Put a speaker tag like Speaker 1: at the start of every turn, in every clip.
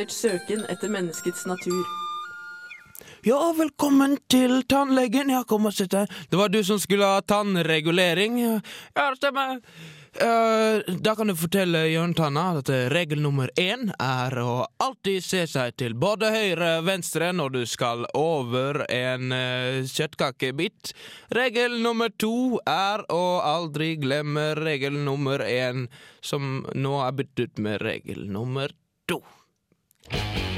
Speaker 1: Bankebrett. Søken etter menneskets natur.
Speaker 2: Ja, velkommen til tannlegen. Ja, kom og sitt deg. Det var du som skulle ha tannregulering. Ja, det stemmer. Uh, da kan du fortelle Jørn Tanna at regel nummer én er å alltid se seg til både høyre og venstre når du skal over en uh, kjøttkakebit. Regel nummer to er å aldri glemme regel nummer én, som nå er byttet ut med regel nummer to. Å,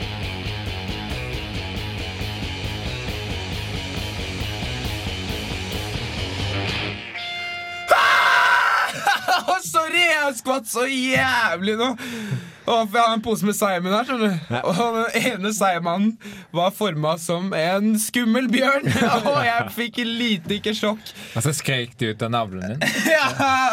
Speaker 2: sorry! Jeg skvatt så jævlig nå. For jeg har en pose med Simon her. skjønner du Og den ene Seimannen var forma som en skummel bjørn. Og jeg fikk lite ikke sjokk.
Speaker 3: Og så skrek du ut av navlen din.
Speaker 2: Ja,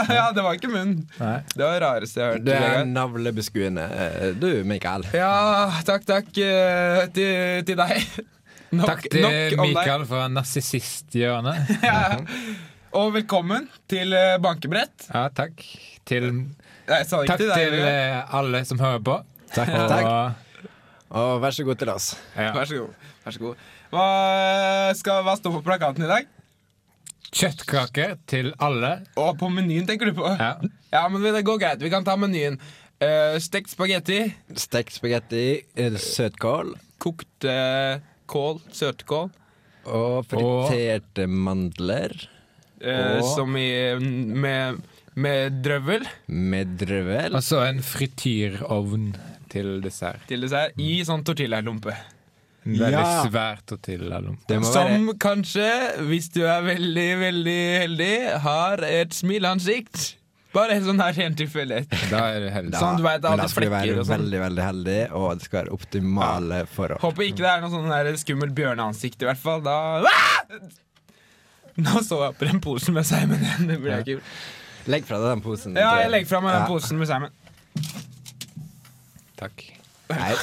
Speaker 2: ja, det var ikke munnen.
Speaker 3: Nei.
Speaker 2: Det var det rareste jeg har hørt.
Speaker 4: Du er navlebeskuende, eh, du, Mikael.
Speaker 2: Ja, takk, takk eh, til, til deg. Nok,
Speaker 3: Takk til
Speaker 2: nok om deg.
Speaker 3: Mikael fra Narsissisthjørnet.
Speaker 2: Ja. Og velkommen til eh, bankebrett.
Speaker 3: Ja, takk. Til,
Speaker 2: Nei, sa
Speaker 3: takk
Speaker 2: til deg.
Speaker 3: til eh, alle som hører på.
Speaker 4: Takk,
Speaker 3: Og,
Speaker 4: takk. Og vær så god til oss.
Speaker 3: Ja.
Speaker 2: Vær så god. Vær så god. Hva, skal, hva står på plakaten i dag?
Speaker 3: Kjøttkake til alle.
Speaker 2: Og på menyen, tenker du på?
Speaker 3: Ja.
Speaker 2: Ja, men det går greit. Vi kan ta menyen. Uh, stekt spagetti,
Speaker 4: Stekt spagetti, eh, søtkål
Speaker 2: kokt eh, kål, søtkål,
Speaker 4: og friterte mandler
Speaker 2: eh, som i med, med drøvel
Speaker 4: med drøvel.
Speaker 3: Altså en frityrovn til dessert.
Speaker 2: til dessert i sånn tortillalompe.
Speaker 3: En veldig
Speaker 4: Ja.
Speaker 3: svær tortillalompe.
Speaker 2: Som
Speaker 4: være
Speaker 2: kanskje, hvis du er veldig, veldig heldig, har et smileansikt. Bare en sånn her ren tilfeldighet.
Speaker 3: Da er du heldig.
Speaker 2: Sånn, du vet, alle
Speaker 4: da skal du være
Speaker 2: sånn.
Speaker 4: veldig, veldig heldig, og det skal være optimale forhold.
Speaker 2: Håper ikke det er noe sånn skummelt bjørneansikt, i hvert fall. Da Ah! Nå så jeg på den posen med Simon igjen. Det jeg ikke.
Speaker 4: Legg fra deg den posen.
Speaker 2: Ja, jeg legger fra meg den posen med Simon.
Speaker 3: Takk.
Speaker 4: Nei,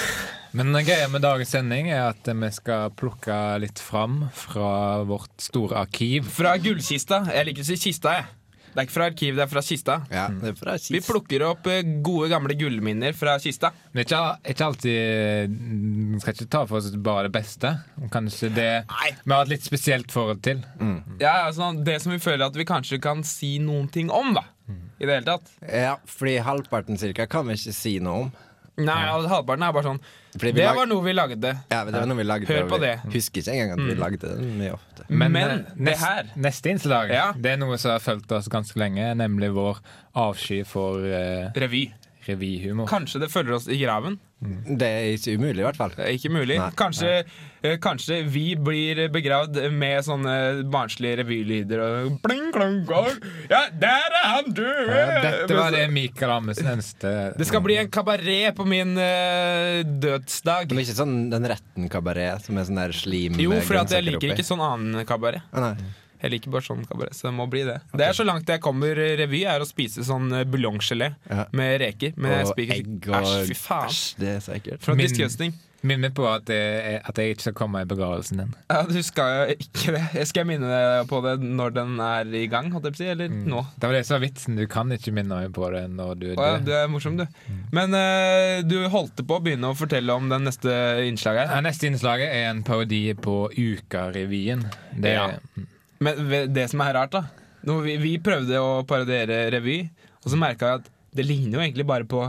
Speaker 3: Men greia med dagens sending er at vi skal plukke litt fram fra vårt store arkiv.
Speaker 2: Fra gullkista. Jeg liker å si kista, jeg. Det er ikke fra arkiv, det er fra kista.
Speaker 4: ja, det er fra
Speaker 2: Vi plukker opp eh, gode, gamle gullminner fra kista.
Speaker 3: Men ikke, ikke alltid Vi skal ikke ta for oss bare det beste. Kanskje det
Speaker 2: Nei.
Speaker 3: vi har et litt spesielt forhold til.
Speaker 2: Ja, altså, det som vi føler at vi kanskje kan si noen ting om, da. I det hele tatt.
Speaker 4: Ja, fordi halvparten cirka kan vi ikke si noe om.
Speaker 2: Nei, altså, halvparten er bare sånn Det
Speaker 4: lag-
Speaker 2: var noe vi lagde.
Speaker 4: Ja, det var noe vi lagde
Speaker 2: Hør på
Speaker 4: vi
Speaker 2: det. Mm.
Speaker 4: Husker ikke engang at vi lagde det mye ofte.
Speaker 2: Men,
Speaker 3: eh,
Speaker 2: det her
Speaker 3: Neste innslag
Speaker 2: Ja.
Speaker 3: Det er noe som har fulgt oss ganske lenge, nemlig vår avsky for uh,
Speaker 2: Revy.
Speaker 3: revyhumor.
Speaker 2: Kanskje det følger oss i graven.
Speaker 4: Det er ikke umulig, i hvert fall.
Speaker 2: Det er ikke mulig.
Speaker 4: Nei.
Speaker 2: Kanskje, eh, kanskje vi blir begravd med sånne barnslige revylyder og bling, bling, bling. Ja, der er han død!
Speaker 3: Ja, dette var det Mikael Amundsen ønsket.
Speaker 2: Det skal bli en kabaret på min uh, dødsdag.
Speaker 4: Men ikke sånn Den retten kabaret, som er sånn der slim
Speaker 2: Jo, for at jeg liker
Speaker 4: oppi.
Speaker 2: ikke sånn annen kabaret.
Speaker 4: Ah, nei.
Speaker 2: Jeg liker bare sånn kabaret, så det må bli det. Det er så langt jeg kommer revy, er å spise sånn eh, buljonggelé
Speaker 4: Ja.
Speaker 2: med reker. Men jeg
Speaker 4: Og
Speaker 2: spiker
Speaker 4: egg og
Speaker 2: Æsj, fy faen.
Speaker 4: Æsj, det er sikkert.
Speaker 2: For
Speaker 3: Min-
Speaker 2: disgusting.
Speaker 3: Minn meg på at jeg, at jeg ikke skal komme i begravelsen din.
Speaker 2: Ja, du skal jo ikke det. Skal jeg minne deg på det når den er i gang, holdt jeg på å si, eller nå?
Speaker 3: Det var det som var vitsen. Du kan ikke minne meg på det når du er
Speaker 2: død. ja, du er morsom, du. Men uh, du holdt på å begynne å fortelle om den neste innslaget
Speaker 3: Ja, neste innslaget er en parodi på Ukarevyen. Det
Speaker 2: Ja. Men det som er rart, da Når vi, vi prøvde å parodiere revy, og så merka jeg at det ligner jo egentlig bare på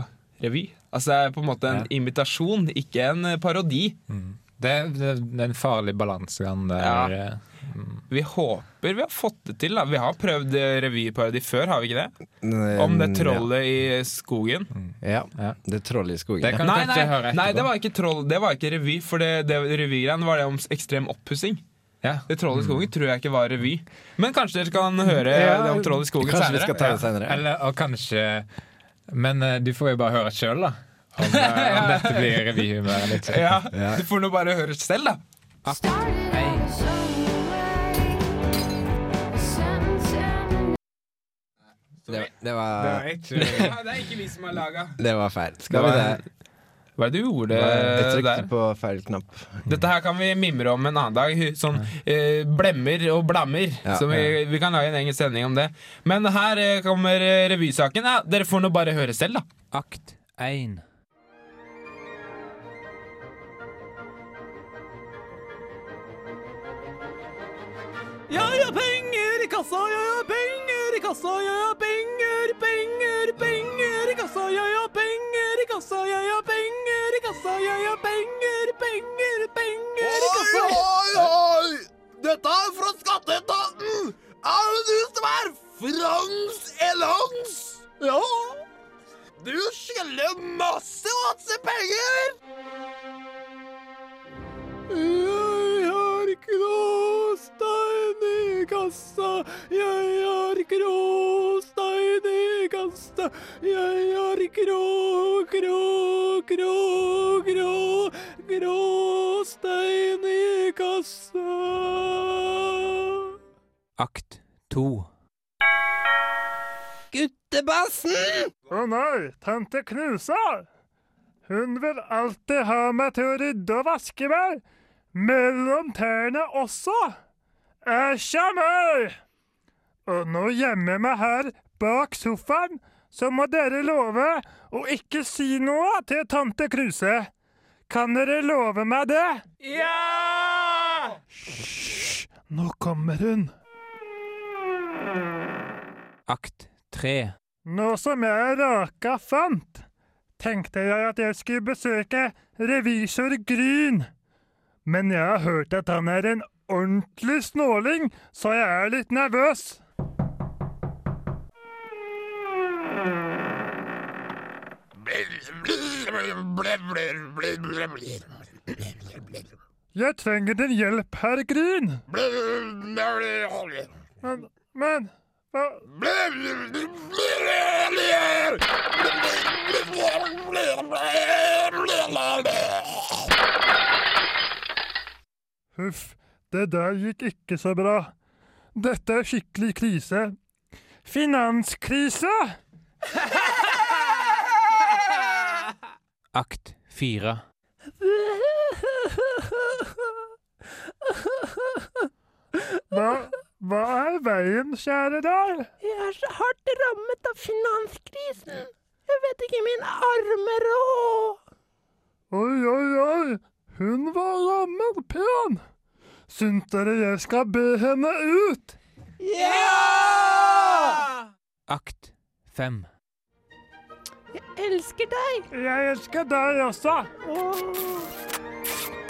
Speaker 2: revy. Altså Det er på en måte en imitasjon, ikke en parodi. parodi.
Speaker 3: det, det, det er en farlig balansegang der.
Speaker 2: Ja.
Speaker 3: Mm.
Speaker 2: Vi håper vi har fått det til. da Vi har prøvd eh, revyparodi før, har vi ikke det?
Speaker 4: Mm,
Speaker 2: Om det trollet i skogen.
Speaker 4: Ja.
Speaker 3: Ja.
Speaker 4: Det trollet i skogen.
Speaker 3: Det kan-
Speaker 2: Nei, nei, nei, det var ikke troll Det var ikke revy. For det, det revygreiene var det om ekstrem oppussing.
Speaker 3: Ja.
Speaker 2: Det Troll i skogen tror jeg ikke var revy. Men kanskje dere kan høre
Speaker 3: Ja,
Speaker 2: det om Troll i skogen
Speaker 4: Kanskje vi skal ta det senere.
Speaker 3: Eller, og kanskje Men eh, du får jo bare høre sjøl, da. Om, eh, om dette blir eller ikke.
Speaker 2: Ja,
Speaker 4: Ja.
Speaker 2: Du får nå bare høre selv, da.
Speaker 4: Det, det, var,
Speaker 3: ikke
Speaker 2: Ja, det er ikke vi som har laga.
Speaker 4: det var feil. Skal
Speaker 2: Det
Speaker 4: vi
Speaker 2: var-
Speaker 4: det?
Speaker 2: Hva er det du gjorde
Speaker 4: jeg trykte
Speaker 2: der?
Speaker 4: på feil knapp.
Speaker 2: Dette her kan vi mimre om en annen dag. Sånn eh, blemmer og blammer.
Speaker 4: Ja,
Speaker 2: så vi, vi, kan lage en egen sending om det. Men her eh, kommer eh, revysaken. Ja, dere får nå bare høre selv, da.
Speaker 3: Akt 1.
Speaker 2: Jeg har penger i kassa, jeg har penger i kassa, jeg har penger, penger, penger i kassa, jeg har penger i kassa, jeg har penger kassa, jeg ja, penger, penger, penger i kassa.
Speaker 5: Oi, oi! Dette er fra skatteetaten! Er det du som er Frans Elans? Ja. Du skylder masse, masse penger!
Speaker 2: Jeg har gråstein i kassa, jeg har gråstein i kassa, jeg har grå, grå, grå, grå, gråstein i kassa.
Speaker 6: Akt to.
Speaker 4: Guttebassen!
Speaker 7: Å nei, tante Knusa! Hun vil alltid ha meg til å rydde og vaske meg. Mellom tærne også. Æsj kommer! Og nå gjemmer jeg meg her bak sofaen, så må dere love å ikke si noe til tante Kruse. Kan dere love meg det?
Speaker 2: Ja!
Speaker 7: Hysj, nå kommer hun.
Speaker 6: Akt tre.
Speaker 7: Nå som jeg raka fant, tenkte jeg at jeg skulle besøke revisor Gryn. Men jeg har hørt at han er en ordentlig snåling, så jeg er litt nervøs. Jeg trenger din hjelp, herr Gryn. Men, men hva Huff, det der gikk ikke så bra. Dette er skikkelig krise. Finanskrise!
Speaker 6: Akt fire.
Speaker 7: Hva, hva er veien, kjære deg?
Speaker 8: Jeg er så hardt rammet av finanskrisen. Jeg vet ikke min arme rå.
Speaker 7: Oi, oi, oi, hun var rammet pen. Syns dere jeg skal be henne ut? Ja!
Speaker 6: Akt fem.
Speaker 8: Jeg elsker deg.
Speaker 7: Jeg elsker deg også.
Speaker 8: Åh,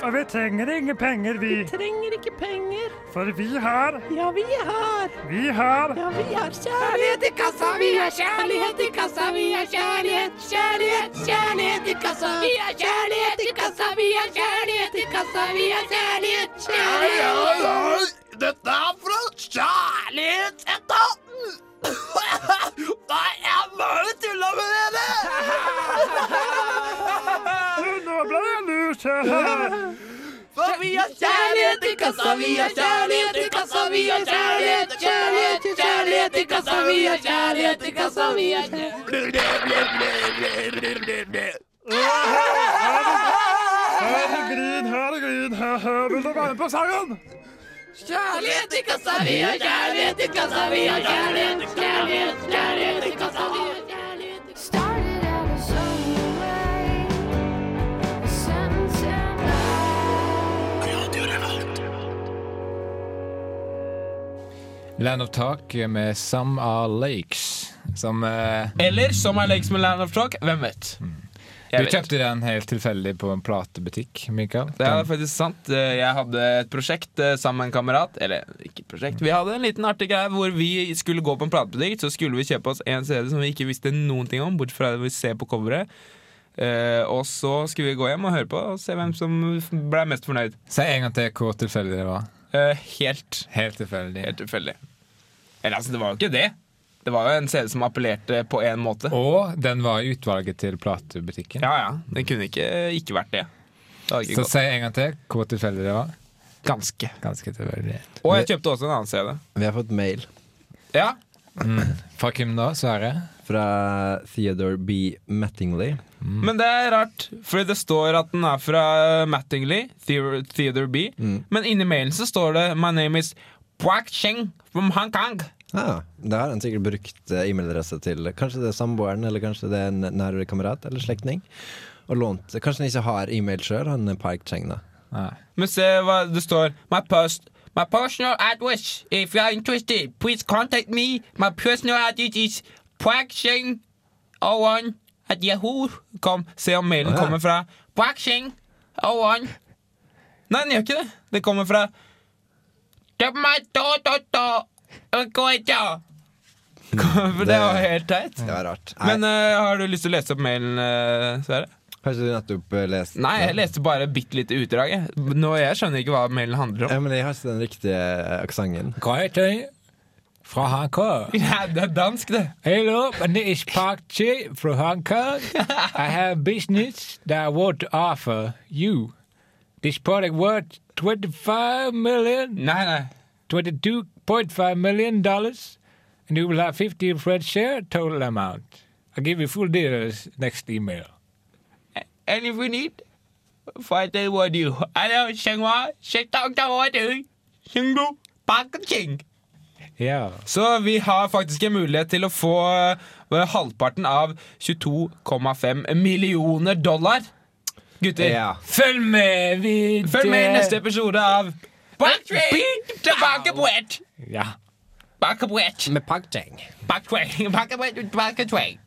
Speaker 7: Og vi trenger ingen penger, vi.
Speaker 8: Vi trenger ikke penger.
Speaker 7: For vi har,
Speaker 8: Ja, vi har.
Speaker 7: vi har
Speaker 8: Ja, vi har kjærlighet i kassa. Vi har kjærlighet i kassa. Vi har kjærlighet, kjærlighet, kjærlighet i kassa. Vi har kjærlighet i kassa. Vi har kjærlighet i kassa. Vi har kjærlighet, kjærlighet.
Speaker 5: Dette er fra Kjærlighetsetaten! Nei, jeg bare tulla med dere!
Speaker 7: Nå ble.
Speaker 5: For vi har kjærlighet i kassa, vi har kjærlighet i kassa, vi har kjærlighet, kjærlighet, kjærlighet i kassa, vi har kjærlighet i kassa, vi har
Speaker 7: herregud, Gryn, herre Gryn, hø-hø, vil du være med på sangen?
Speaker 5: Kjærlighet i kassa, vi har kjærlighet i kassa, vi har kjærlighet, kjærlighet, kjærlighet i kassa,
Speaker 6: Land of Talk med Some Are Lakes. Som eh,
Speaker 2: Eller Some Are Lakes med Land of Talk. Hvem vet?
Speaker 6: Du
Speaker 2: vet.
Speaker 6: kjøpte den helt tilfeldig på en platebutikk, Mikael.
Speaker 2: Det er faktisk sant. Eh, Jeg hadde et prosjekt eh, sammen med en kamerat. Eller ikke et prosjekt. Vi hadde en liten artig greie hvor vi skulle gå på en platebutikk. Så skulle vi kjøpe oss en CD som vi ikke visste noen ting om, bortsett fra det vi ser på coveret. Uh, og så skulle vi gå hjem og høre på og se hvem som ble mest fornøyd.
Speaker 6: Si en gang til hvor tilfeldig det var.
Speaker 2: Uh, helt,
Speaker 6: Helt tilfeldig.
Speaker 2: helt tilfeldig. Eller altså, det var jo ikke det. Det var jo en CD som appellerte på én måte.
Speaker 6: Og den var i utvalget til platebutikken.
Speaker 2: Ja, ja. Den kunne ikke ikke vært det. Det ikke
Speaker 6: Så
Speaker 2: gått.
Speaker 6: si en gang til hvor tilfeldig det var.
Speaker 2: Ganske.
Speaker 6: Ganske tilfeldig.
Speaker 2: Og jeg kjøpte også en annen CD.
Speaker 4: Vi har fått mail
Speaker 2: Ja,
Speaker 6: Fra hvem da, Sverre?
Speaker 4: fra Theodore B. Mattingly.
Speaker 2: Men det er rart, fordi det står at den er fra Mattingly, Theodore, Theodore B.
Speaker 4: Mm.
Speaker 2: Men inni mailen så står det 'My name is Puak Cheng from Hong Kong'.
Speaker 4: Ah, da har han sikkert brukt eh, e-mailadresse til Kanskje det er samboeren, eller kanskje det er en nær kamerat eller slektning. Og lånt Kanskje han ikke har e-mail sjøl, han Park Cheng, da.
Speaker 6: Nei.
Speaker 2: Men se hva det står 'My post, My personal address, if you are interested, please contact me. My personal address is praxing01 at yahoo. Se om mailen
Speaker 4: oh, ja.
Speaker 2: kommer fra praxing01. Nei, den gjør ikke det. Det kommer fra. For det var helt teit.
Speaker 4: Det var rart. Nei,
Speaker 2: Men eh, har du lyst til å lese opp mailen, uh, Sverre?
Speaker 4: Kanskje du nettopp eh, leste
Speaker 2: Nei, jeg leste bare bitte lite utdrag. jeg. Nå, jeg skjønner ikke hva mailen handler om.
Speaker 4: Ja, men jeg har ikke den riktige eh, aksenten.
Speaker 6: Grete fra Hongkong.
Speaker 2: Ja, det er dansk, det.
Speaker 6: Hello, my name is Park Chi from Hong Kong. I have business that I want to offer you. This product worth 25 million,
Speaker 2: Nei, nei.
Speaker 6: 22.5 million and you will have 50 Fred share total amount. I'll give you full details next email.
Speaker 2: And if we need Phải tới qua điều Alo, sang hóa Sẽ tao cho hóa du Sang du Packaging
Speaker 6: Ja.
Speaker 2: Så vi har faktisk en mulighet til å få eh, halvparten av 22,5 millioner dollar. Gutter,
Speaker 4: Ja.
Speaker 6: Følg med! Vi
Speaker 2: følg med i neste episode av Backtrack Tilbake på ett
Speaker 6: Ja.
Speaker 2: Bake på ett
Speaker 4: Med pakktang.
Speaker 2: Backtrack Bake på ett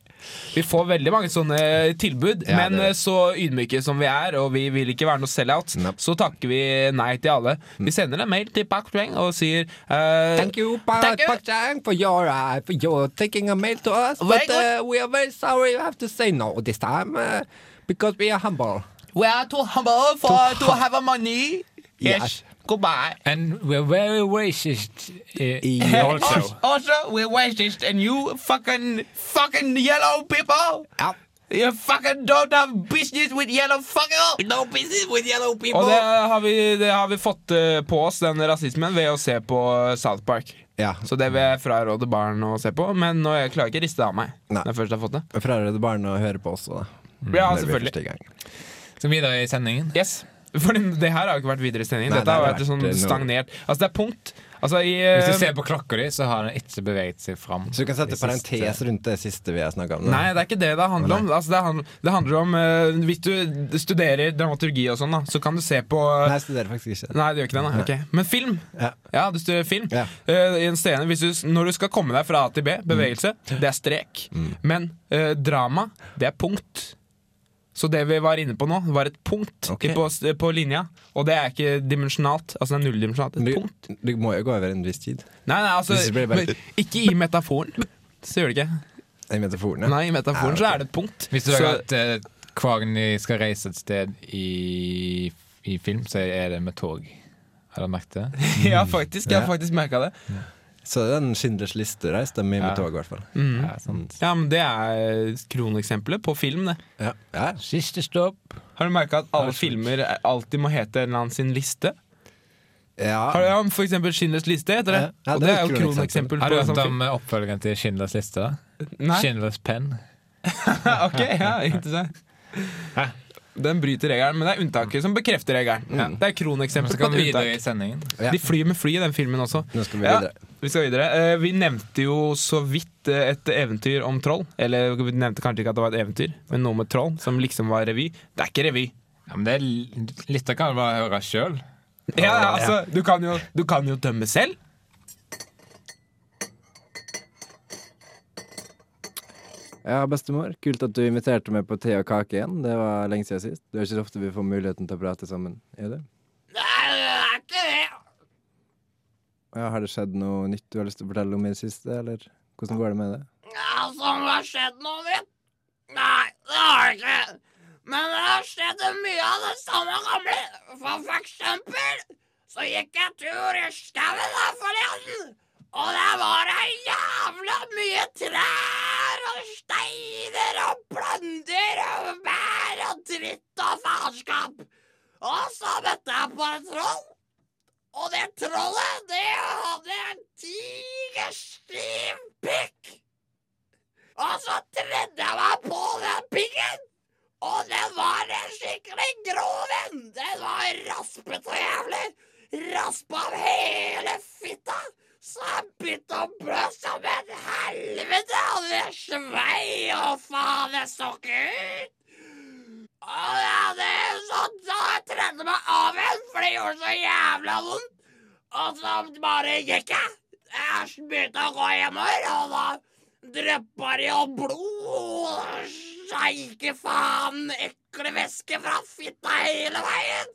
Speaker 2: vi får veldig mange sånne tilbud,
Speaker 4: Ja,
Speaker 2: men
Speaker 4: det-
Speaker 2: eh, så ydmyke som vi er, og vi vil ikke være noe sell-out,
Speaker 4: Nope.
Speaker 2: så takker vi nei til alle. Vi sender en mail til Backtrack og sier uh,
Speaker 4: Thank you,
Speaker 2: Thank you.
Speaker 4: Pakchang, for your uh, for your taking a mail to us. But uh, we are very sorry you have to say no this time uh, because we are humble.
Speaker 2: We are too humble for
Speaker 4: To
Speaker 2: to, have a money. Yes.
Speaker 4: Yes.
Speaker 2: Goodbye.
Speaker 6: And we're very racist uh, also.
Speaker 2: Also, we're racist, and you fucking fucking yellow people.
Speaker 4: Ja.
Speaker 2: You fucking don't have business with yellow fucker.
Speaker 4: No business with yellow people.
Speaker 2: Og det har vi, det har vi fått eh, på oss, den rasismen, ved å se på South Park.
Speaker 4: Ja.
Speaker 2: Så det vil jeg fraråde barn å se på, men nå jeg klarer ikke å riste det av meg.
Speaker 4: Nei.
Speaker 2: Når jeg først har fått det.
Speaker 4: Fraråde barn å høre på også, da.
Speaker 2: Ja,
Speaker 4: det blir
Speaker 2: selvfølgelig.
Speaker 4: Skal vi
Speaker 6: Så videre i sendingen.
Speaker 2: Yes. For det her har jo ikke vært videre.
Speaker 4: Nei,
Speaker 2: Dette har vært sånn
Speaker 4: eh,
Speaker 2: stagnert. Altså, det er punkt. Altså, i
Speaker 6: Hvis du
Speaker 2: eh,
Speaker 6: ser på klokka di, så har den ikke beveget seg fram.
Speaker 4: Så du kan sette parentes rundt det siste vi har snakka om? Da.
Speaker 2: Nei, det er ikke det det handler om. Altså, det, handler, det handler om uh, Hvis du studerer dramaturgi og sånn, da, så kan du se på
Speaker 4: Nei, jeg studerer faktisk ikke.
Speaker 2: Nei, det gjør ikke det. Nei. Okay. Men film.
Speaker 4: Ja.
Speaker 2: Ja, du studerer film.
Speaker 4: Ja.
Speaker 2: Eh, I en scene, hvis du, når du skal komme deg fra A til B, bevegelse, det er strek. Men eh, drama, det er punkt. Så det vi var inne på nå, var et punkt okay. på, på linja. Og det er ikke dimensjonalt. Altså det er nulldimensjonalt. Et
Speaker 4: Du,
Speaker 2: punkt.
Speaker 4: du må jo gå over en viss tid.
Speaker 2: Nei, nei, altså
Speaker 4: bare-
Speaker 2: Ikke i metaforen. Så gjør det ikke.
Speaker 4: I metaforen, ja.
Speaker 2: Nei, i metaforen
Speaker 4: Ja,
Speaker 2: så er det et punkt.
Speaker 6: Hvis du
Speaker 2: Så-
Speaker 6: at eh, hver skal reise et sted i, i film, så er det med tog. Har du merket det?
Speaker 2: Ja, faktisk. Jeg har faktisk merka det.
Speaker 4: Så det er en Schindlers liste reiste mye med
Speaker 6: Ja.
Speaker 4: tog, i hvert fall.
Speaker 2: Mm.
Speaker 6: Ja.
Speaker 2: Ja, men Det er kroneksempelet på film. det
Speaker 4: Ja. ja.
Speaker 6: Siste stopp.
Speaker 2: Har du merka at alle filmer er- alltid må hete en eller annen sin liste?
Speaker 4: ja.
Speaker 2: Har du ja, for eksempel Schindlers liste heter det?
Speaker 4: Ja, ja,
Speaker 2: og
Speaker 4: det
Speaker 2: det
Speaker 4: er
Speaker 2: er jo kroneksempel
Speaker 6: Har du hørt
Speaker 2: sånn
Speaker 6: om oppfølgeren til Schindlers liste? da?
Speaker 2: Nei?
Speaker 6: Schindlers penn.
Speaker 2: ok, ja, interessant. Den bryter regelen, men det er unntaket som bekrefter regelen.
Speaker 4: Mm.
Speaker 2: Det er kroneksempel
Speaker 6: Så
Speaker 2: på et unntak. De flyr med fly i den filmen også.
Speaker 4: Nå skal vi
Speaker 2: Ja.
Speaker 4: videre.
Speaker 2: Vi skal videre. Eh, Vi nevnte jo så vidt eh, et eventyr om troll. Eller vi nevnte kanskje ikke at det var et eventyr, men noe med troll, som liksom var revy. Det er ikke revy.
Speaker 6: Ja, men det er litt av hva jeg hører høre sjøl.
Speaker 2: Ja, ja, altså, du kan jo, du kan jo dømme selv.
Speaker 4: Ja, bestemor. Kult at du inviterte meg på te og kake igjen. Det var lenge siden sist. Det er ikke så ofte vi får muligheten til å prate sammen. Er det?
Speaker 8: Nei, det er ikke det.
Speaker 4: Ja, har det skjedd noe nytt du har lyst til å fortelle om i det siste, eller hvordan går det med det?
Speaker 8: Ja, som har skjedd noe nytt? Nei, det har det ikke. Men det har skjedd mye av det samme gamle. For for eksempel så gikk jeg tur i skauen her forleden. Og det var det jævla mye trær og steiner og plunder og bær og dritt og faenskap. Og så møtte jeg på et troll. Og det trollet, det hadde en tigerstiv pikk. Og så tredde jeg meg på den pikken. Og den var en skikkelig grov en. Den var raspete og jævlig. Raspa av hele fitta. Så jeg begynte å blø som en helvete. Og det svei og faen, det så ikke ut. Og det er sånn, så jeg tredde meg av igjen, for det gjorde så jævla vondt. Og så bare gikk jeg. Jeg begynte å gå hjemover, og da dryppa det jo blod. Sjeike faen, ekle væske fra fitta hele veien.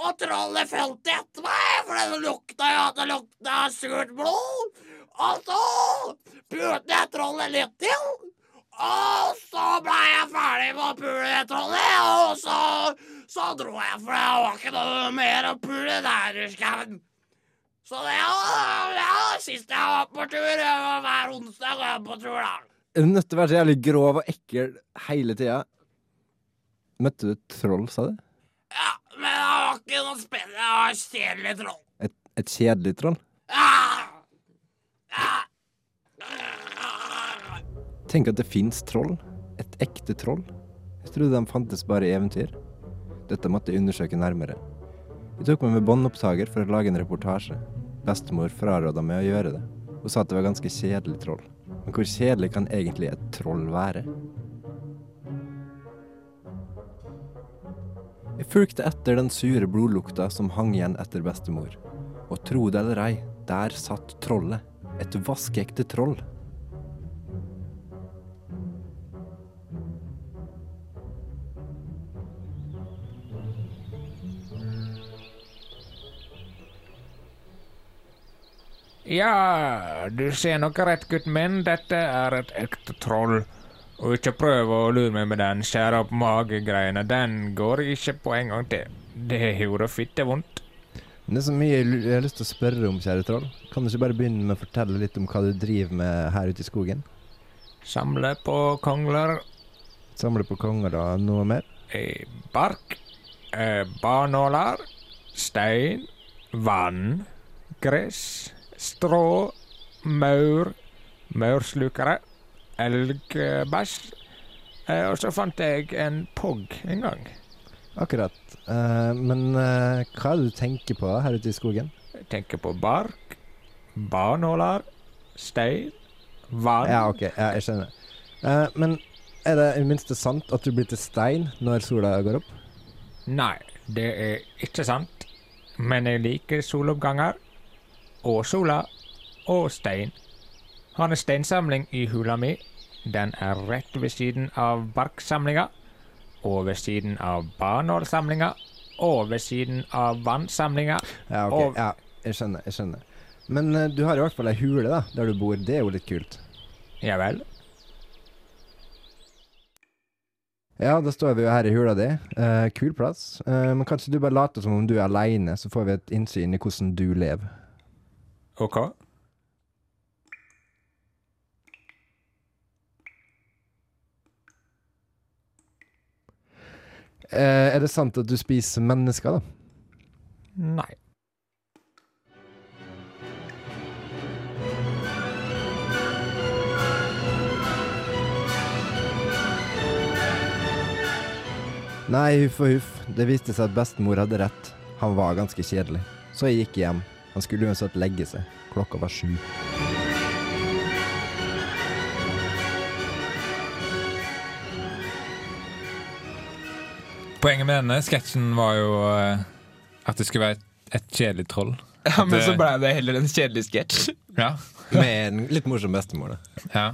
Speaker 8: Og trollet fulgte etter meg, for det lukta jo at det lukta surt blod. Og så pulte jeg trollet litt til. Og så ble jeg ferdig med å pule trollet, og så, så dro jeg, for det var ikke noe mer å pule der i skauen. Så det var var sist jeg var på tur. Var Hver onsdag går jeg på tur, da.
Speaker 4: Du nødt til å være så jævlig grov og ekkel hele tida? Møtte du et troll, sa du?
Speaker 8: Ja, ikke noe spennende. Jeg har et kjedelig troll.
Speaker 4: Et, et kjedelig troll? Tenk at det fins troll. Et ekte troll. Jeg trodde de fantes bare i eventyr. Dette måtte jeg undersøke nærmere. Jeg tok meg med båndopptaker for å lage en reportasje. Bestemor fraråda meg å gjøre det, Hun sa at det var ganske kjedelig troll. Men hvor kjedelig kan egentlig et troll være? Jeg fulgte etter den sure blodlukta som hang igjen etter bestemor. Og tro det eller ei, der satt trollet. Et vaskeekte troll.
Speaker 9: Ja, du ser nok rett, gutten min. Dette er et ekte troll. Og ikke prøv å lure meg med den skjære opp mage-greiene. Den går ikke på en gang til. Det gjorde
Speaker 4: fittevondt. det er så mye jeg har lyst til å spørre om, kjære troll. Kan du ikke bare begynne med å fortelle litt om hva du driver med her ute i skogen?
Speaker 9: Samle på kongler,
Speaker 4: Samle på konger da. noe mer?
Speaker 9: eh, bark, eh, barnåler, stein, vann, gress, strå, maur, maurslukere, elgbæsj. Eh, og så fant jeg en pogg en gang.
Speaker 4: Akkurat. Eh, men eh, hva er det du tenker på her ute i skogen?
Speaker 9: Jeg tenker på bark, barnåler, stein, vann.
Speaker 4: Ja, ok, ja, jeg skjønner. Men er det i det minste sant at du blir til stein når sola går opp?
Speaker 9: Nei, det er ikke sant. Men jeg liker soloppganger. Og sola. Og stein. Har en steinsamling i hula mi. Den er rett ved siden av barksamlinga. Og ved siden av barnålsamlinga. Og ved siden av vannsamlinga.
Speaker 4: Ja, ok,
Speaker 9: Og-
Speaker 4: ja, jeg skjønner, jeg skjønner. Men uh, du har i hvert fall ei hule da, der du bor. Det er jo litt kult.
Speaker 9: Ja vel.
Speaker 4: Ja, da står vi jo her i hula di. Uh, kul plass. Uh, men kanskje du bare later som om du er aleine, så får vi et innsyn i hvordan du lever.
Speaker 9: OK.
Speaker 4: Er det sant at du spiser mennesker, da?
Speaker 9: Nei.
Speaker 4: Nei, huff og huff. Det viste seg at bestemor hadde rett. Han var ganske kjedelig. Så jeg gikk hjem. Han skulle uansett legge seg. Klokka var sju.
Speaker 3: Poenget med denne sketsjen var jo eh, at det skulle være et, et kjedelig troll.
Speaker 2: Ja, men
Speaker 3: Det-
Speaker 2: så ble det heller en kjedelig sketsj.
Speaker 3: Ja.
Speaker 4: Med en litt morsom bestemor, da.
Speaker 3: ja.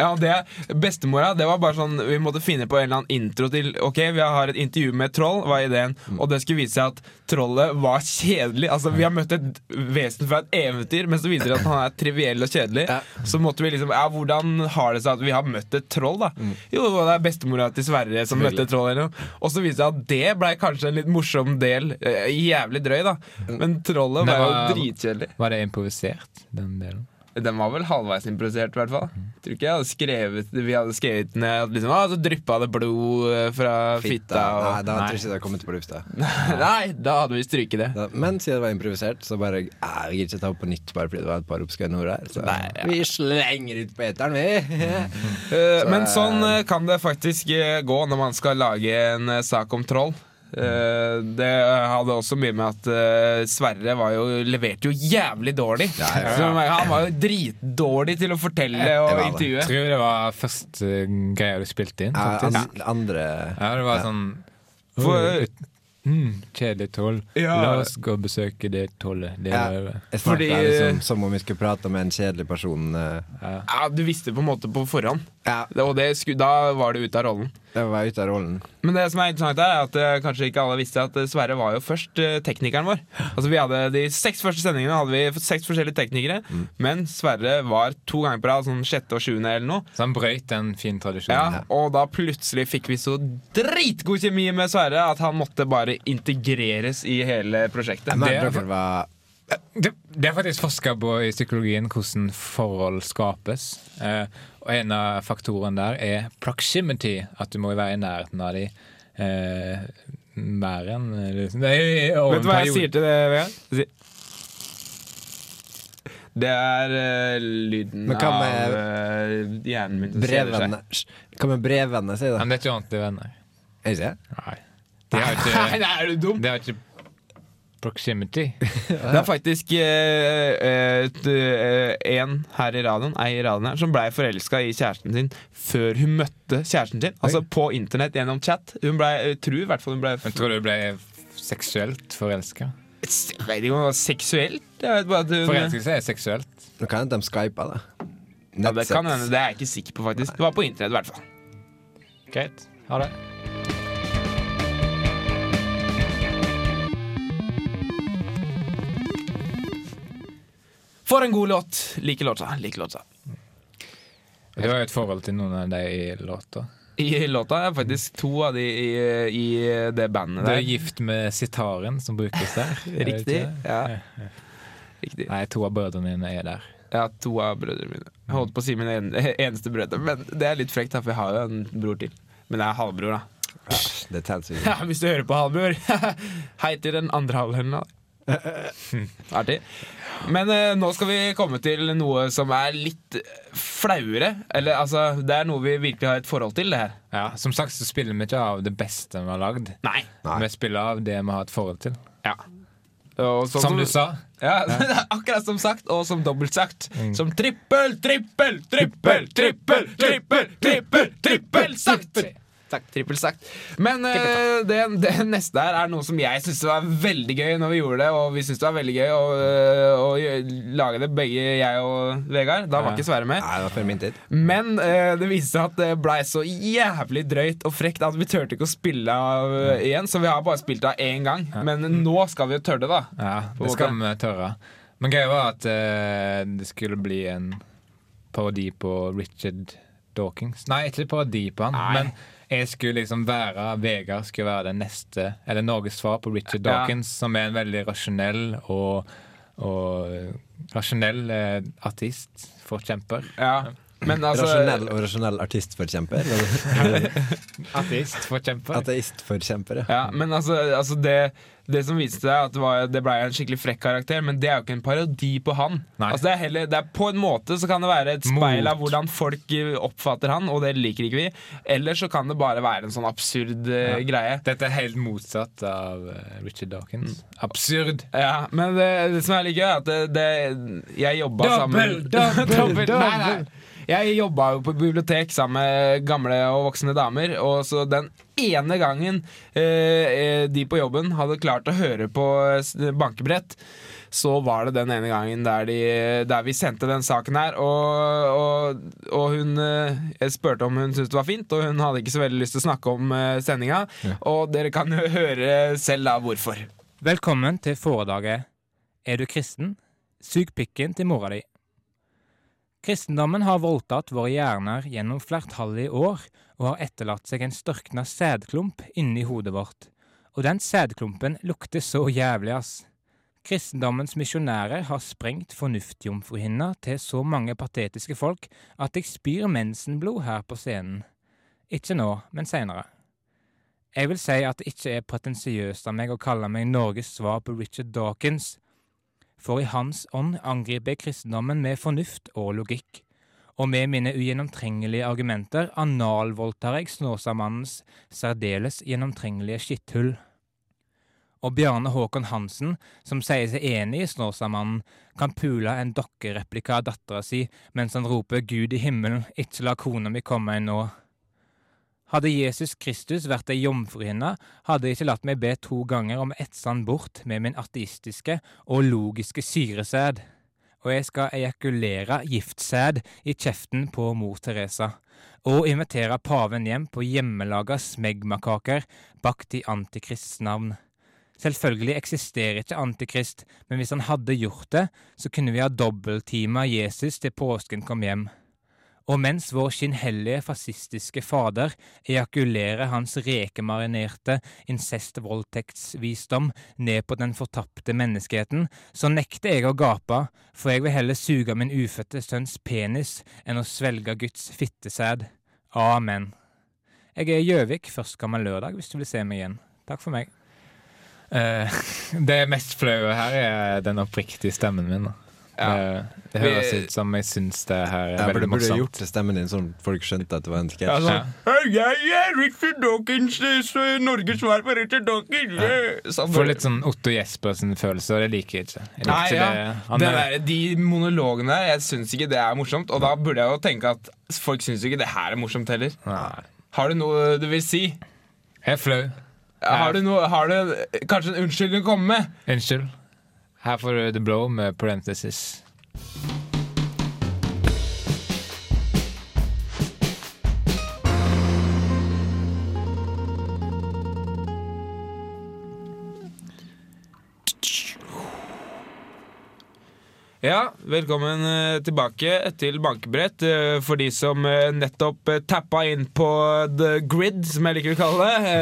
Speaker 2: Ja, det, Bestemora det var bare sånn Vi måtte finne på en eller annen intro til Ok, vi har et intervju med et troll, var ideen. Og det skulle vise seg at trollet var kjedelig. Altså, Vi har møtt et vesen fra et eventyr, men så viser det at han er triviell og kjedelig. Så måtte vi liksom Ja, hvordan har det seg at vi har møtt et troll, da? Jo, det er bestemora til Sverre som møtte et troll. Eller noe. Og så viser det seg at det blei kanskje en litt morsom del. Eh, Jævlig drøy, da. Men trollet var jo dritkjedelig.
Speaker 3: Var det improvisert, den delen?
Speaker 2: Den var vel halvveis improvisert, i hvert fall. Tror ikke jeg hadde skrevet Vi hadde skrevet ned at liksom, ah, så dryppa det blod eh, fra fitta.
Speaker 4: Nei,
Speaker 2: Og...
Speaker 4: da tror jeg ikke det hadde kommet på lufta.
Speaker 2: Nei, da hadde vi stryket det.
Speaker 4: Da- Men siden det var improvisert, så bare Jeg gidder ikke ta opp på nytt bare fordi det var et par oppskrevne ord her. Så
Speaker 2: Nei, ja.
Speaker 4: vi slenger ut på eteren, vi.
Speaker 2: så, Men sånn eh, kan det faktisk eh, gå når man skal lage en eh, sak om troll. Eh, det hadde også mye med at eh, Sverre var jo, leverte jo jævlig dårlig.
Speaker 4: ja, ja.
Speaker 2: ja. han var jo dritdårlig til å fortelle og intervjue.
Speaker 3: Jeg tror det var første uh, greia du spilte inn. Faktisk.
Speaker 4: an- andre
Speaker 3: Ja, det var
Speaker 4: Ja.
Speaker 3: sånn
Speaker 2: For,
Speaker 3: Mm, kjedelig toll.
Speaker 2: Ja.
Speaker 3: La oss gå og besøke det tollet. Det
Speaker 4: Ja.
Speaker 3: er.
Speaker 4: Jeg
Speaker 2: Fordi-
Speaker 4: liksom, som om vi skulle prate med en kjedelig person. eh.
Speaker 3: Ja.
Speaker 2: Ja, du visste på en måte på forhånd.
Speaker 4: Ja,
Speaker 2: Det- Og det da var du ute av rollen.
Speaker 4: Jeg var ute av rollen.
Speaker 2: Men det som er interessant er at uh, kanskje ikke alle visste at eh, Sverre var jo først uh, teknikeren vår. Altså vi hadde De seks første sendingene hadde vi seks forskjellige teknikere, men Sverre var to ganger på rad, sånn sjette og sjuende eller noe.
Speaker 3: Så han brøyt den fin tradisjonen.
Speaker 2: Ja, og da plutselig fikk vi så dritgod kjemi med Sverre at han måtte bare integreres i hele prosjektet.
Speaker 4: Men
Speaker 3: det
Speaker 4: var
Speaker 3: Det, det er faktisk forska på i psykologien hvordan forhold skapes. Eh, og en av faktorene der er proximity. At du må være i nærheten av dem eh, mer enn liksom. Nei, over
Speaker 2: Vet du hva jeg sier til det, Vegard? Det er uh, lyden av
Speaker 4: med
Speaker 2: eh, hjernen min som
Speaker 4: det? Hva med brevvennene, sier
Speaker 3: Men
Speaker 4: det?
Speaker 3: det er ikke ordentlige venner.
Speaker 4: Er det ikke?
Speaker 3: Nei. Det
Speaker 2: er
Speaker 3: ikke,
Speaker 2: nei, er du dum?
Speaker 3: Det er ikke proximity.
Speaker 2: Det er faktisk eh, eh, en her i radioen, ei i radioen her, som blei forelska i kjæresten sin før hun møtte kjæresten sin. Altså på internett gjennom chat. Hun ble, jeg tror i hvert fall hun ble
Speaker 3: Men tror du du ble seksuelt forelska?
Speaker 2: Jeg vet ikke om det var seksuelt. Jeg
Speaker 3: Forelskelse er seksuelt.
Speaker 4: Nå kan hende de skypa, da.
Speaker 2: ja, det, kan hende, det er jeg ikke sikker på, faktisk. Det var på internett, i hvert fall.
Speaker 3: Greit. Ha det.
Speaker 2: For en god låt. Like låta. Like låta.
Speaker 3: Du har jo et forhold til noen av de i låta.
Speaker 2: I låta er faktisk to av de i, i det bandet
Speaker 3: Du er gift med sitaren som brukes der. er
Speaker 2: Riktig. Ja. Riktig.
Speaker 3: Nei, to av brødrene dine er der.
Speaker 2: Ja, to av brødrene mine. Jeg holdt på å si mine en, eneste brødre, men det er litt frekt, for jeg har jo en bror til. Men jeg er halvbror, da.
Speaker 4: Det teller ikke.
Speaker 2: Ja, hvis du hører på halvbror. Hei til den andre halvdelen. Artig. Men eh, nå skal vi komme til noe som er litt flauere. Eller altså, det er noe vi virkelig har et forhold til, det her.
Speaker 3: Ja, Som sagt så spiller vi ikke av det beste vi har lagd.
Speaker 2: Nei.
Speaker 4: Nei.
Speaker 3: Vi spiller av det vi har et forhold til.
Speaker 2: Ja. Og sånn
Speaker 3: Som du sa.
Speaker 2: Ja, akkurat som sagt, og som dobbelt sagt. Som trippel, trippel, trippel, trippel, trippel, trippel, trippel, trippel sagt! Takk, trippel sagt. Men uh, det, det neste her er noe som jeg syntes var veldig gøy når vi gjorde det, og vi syntes det var veldig gøy å, eh, å lage det, begge jeg og Vegard. Da var
Speaker 3: Ja.
Speaker 2: ikke Sverre med.
Speaker 4: Nei, det var før min tid.
Speaker 2: Men uh, det viste seg at det blei så jævlig drøyt og frekt at vi turte ikke å spille av igjen. Så vi har bare spilt av én gang. Men nå skal vi jo tørre, da.
Speaker 3: Ja, det skal vi tørre. Men greia var at uh, det skulle bli en parodi på Richard Dawkins. Nei, ikke parodi på han,
Speaker 2: Nei.
Speaker 3: men jeg skulle liksom være Vegard skulle være den neste Eller Norges svar på Richard
Speaker 2: Ja.
Speaker 3: Dawkins, som er en veldig rasjonell og, og rasjonell eh, artist, forkjemper.
Speaker 2: Ja. Men altså
Speaker 4: rasjonell og rasjonell artistforkjemper.
Speaker 3: Ateistforkjemper.
Speaker 4: Ateistforkjemper, ja.
Speaker 2: Ja, men altså, altså det, det som viste seg, at det, var, det ble en skikkelig frekk karakter, men det er jo ikke en parodi på han. Altså det er heller, det er På en måte så kan det være et speil av hvordan folk eh, oppfatter han, og det liker ikke vi. Eller så kan det bare være en sånn absurd eh,
Speaker 3: Ja.
Speaker 2: greie.
Speaker 3: Dette er helt motsatt av eh, Richard Dawkins.
Speaker 2: Mm.
Speaker 3: Absurd.
Speaker 2: Ja, Men det, det som er litt gøy, er at det, det, jeg jobba sammen
Speaker 3: Dobbel, dobbel,
Speaker 2: Nei, nei. Jeg jobba jo på bibliotek sammen med gamle og voksne damer. Og så den ene gangen eh, eh, de på jobben hadde klart å høre på bankebrett, så var det den ene gangen der, de, der vi sendte den saken her. Og, og, og hun eh, Jeg spurte om hun syntes det var fint, og hun hadde ikke så veldig lyst til å snakke om sendinga. Ja. Og dere kan jo høre selv da hvorfor.
Speaker 9: Velkommen til foredraget Er du kristen? Sug pikken til mora di. Kristendommen har voldtatt våre hjerner gjennom flertallige år og har etterlatt seg en størkna sædklump inni hodet vårt. Og den sædklumpen lukter så jævlig, ass. Kristendommens misjonærer har sprengt fornuftjomfruhinna til så mange patetiske folk at jeg spyr mensenblod her på scenen. Ikke nå, men seinere. Jeg vil si at det ikke er pretensiøst av meg å kalle meg Norges svar på Richard Dawkins, for i hans ånd angriper jeg kristendommen med fornuft og logikk, og med mine ugjennomtrengelige argumenter analvoldtar jeg Snåsamannens særdeles gjennomtrengelige skitthull. Og Bjarne Håkon Hansen, som sier seg enig i Snåsamannen, kan pule en dokkereplika av dattera si mens han roper Gud i himmelen, ikke la kona mi komme inn nå. Hadde Jesus Kristus vært ei jomfruhinne, hadde jeg ikke latt meg be to ganger om å bort med min ateistiske og logiske syresæd. Og jeg skal ejakulere giftsæd i kjeften på mor Teresa. Og invitere paven hjem på hjemmelaga smegmakaker bakt i Antikrists navn. Selvfølgelig eksisterer ikke Antikrist, men hvis han hadde gjort det, så kunne vi ha dobbelttima Jesus til påsken kom hjem. Og mens vår skinnhellige fascistiske fader ejakulerer hans rekemarinerte incestvoldtektsvisdom ned på den fortapte menneskeheten, så nekter jeg å gape, for jeg vil heller suge min ufødte sønns penis enn å svelge Guds fittesæd. Amen. Jeg er i Gjøvik førstkommende lørdag, hvis du vil se meg igjen. Takk for meg.
Speaker 3: Uh, det mest flaue her er den oppriktige stemmen min. da. Det, det høres ut som jeg syns det her er
Speaker 4: Ja, for
Speaker 3: morsomt.
Speaker 4: du burde gjort stemmen din sånn folk skjønte at det var en sketsj.
Speaker 2: Ja, sånn, ja. Jeg er Richard Dawkins, eh, Norges svar på Richard Dawkins. eh». Sånn,
Speaker 3: Får litt sånn Otto Jespersen følelse, og det liker jeg ikke. Jeg liker
Speaker 2: Nei,
Speaker 3: ikke
Speaker 2: ja.
Speaker 3: det. Han
Speaker 2: Det
Speaker 3: er,
Speaker 2: der, de monologene der, jeg syns ikke det er morsomt. Og da burde jeg jo tenke at folk syns ikke det her er morsomt heller.
Speaker 3: Nei.
Speaker 2: Har du noe du vil si?
Speaker 3: jeg er flau.
Speaker 2: Har du, noe, har du kanskje en unnskyldning å komme med?
Speaker 3: Unnskyld. Her får du The Blow med parenthesis.
Speaker 2: Ja, velkommen eh, tilbake til bankebrett. eh, For de som eh, nettopp tappa inn på The Grid, som jeg liker å kalle det,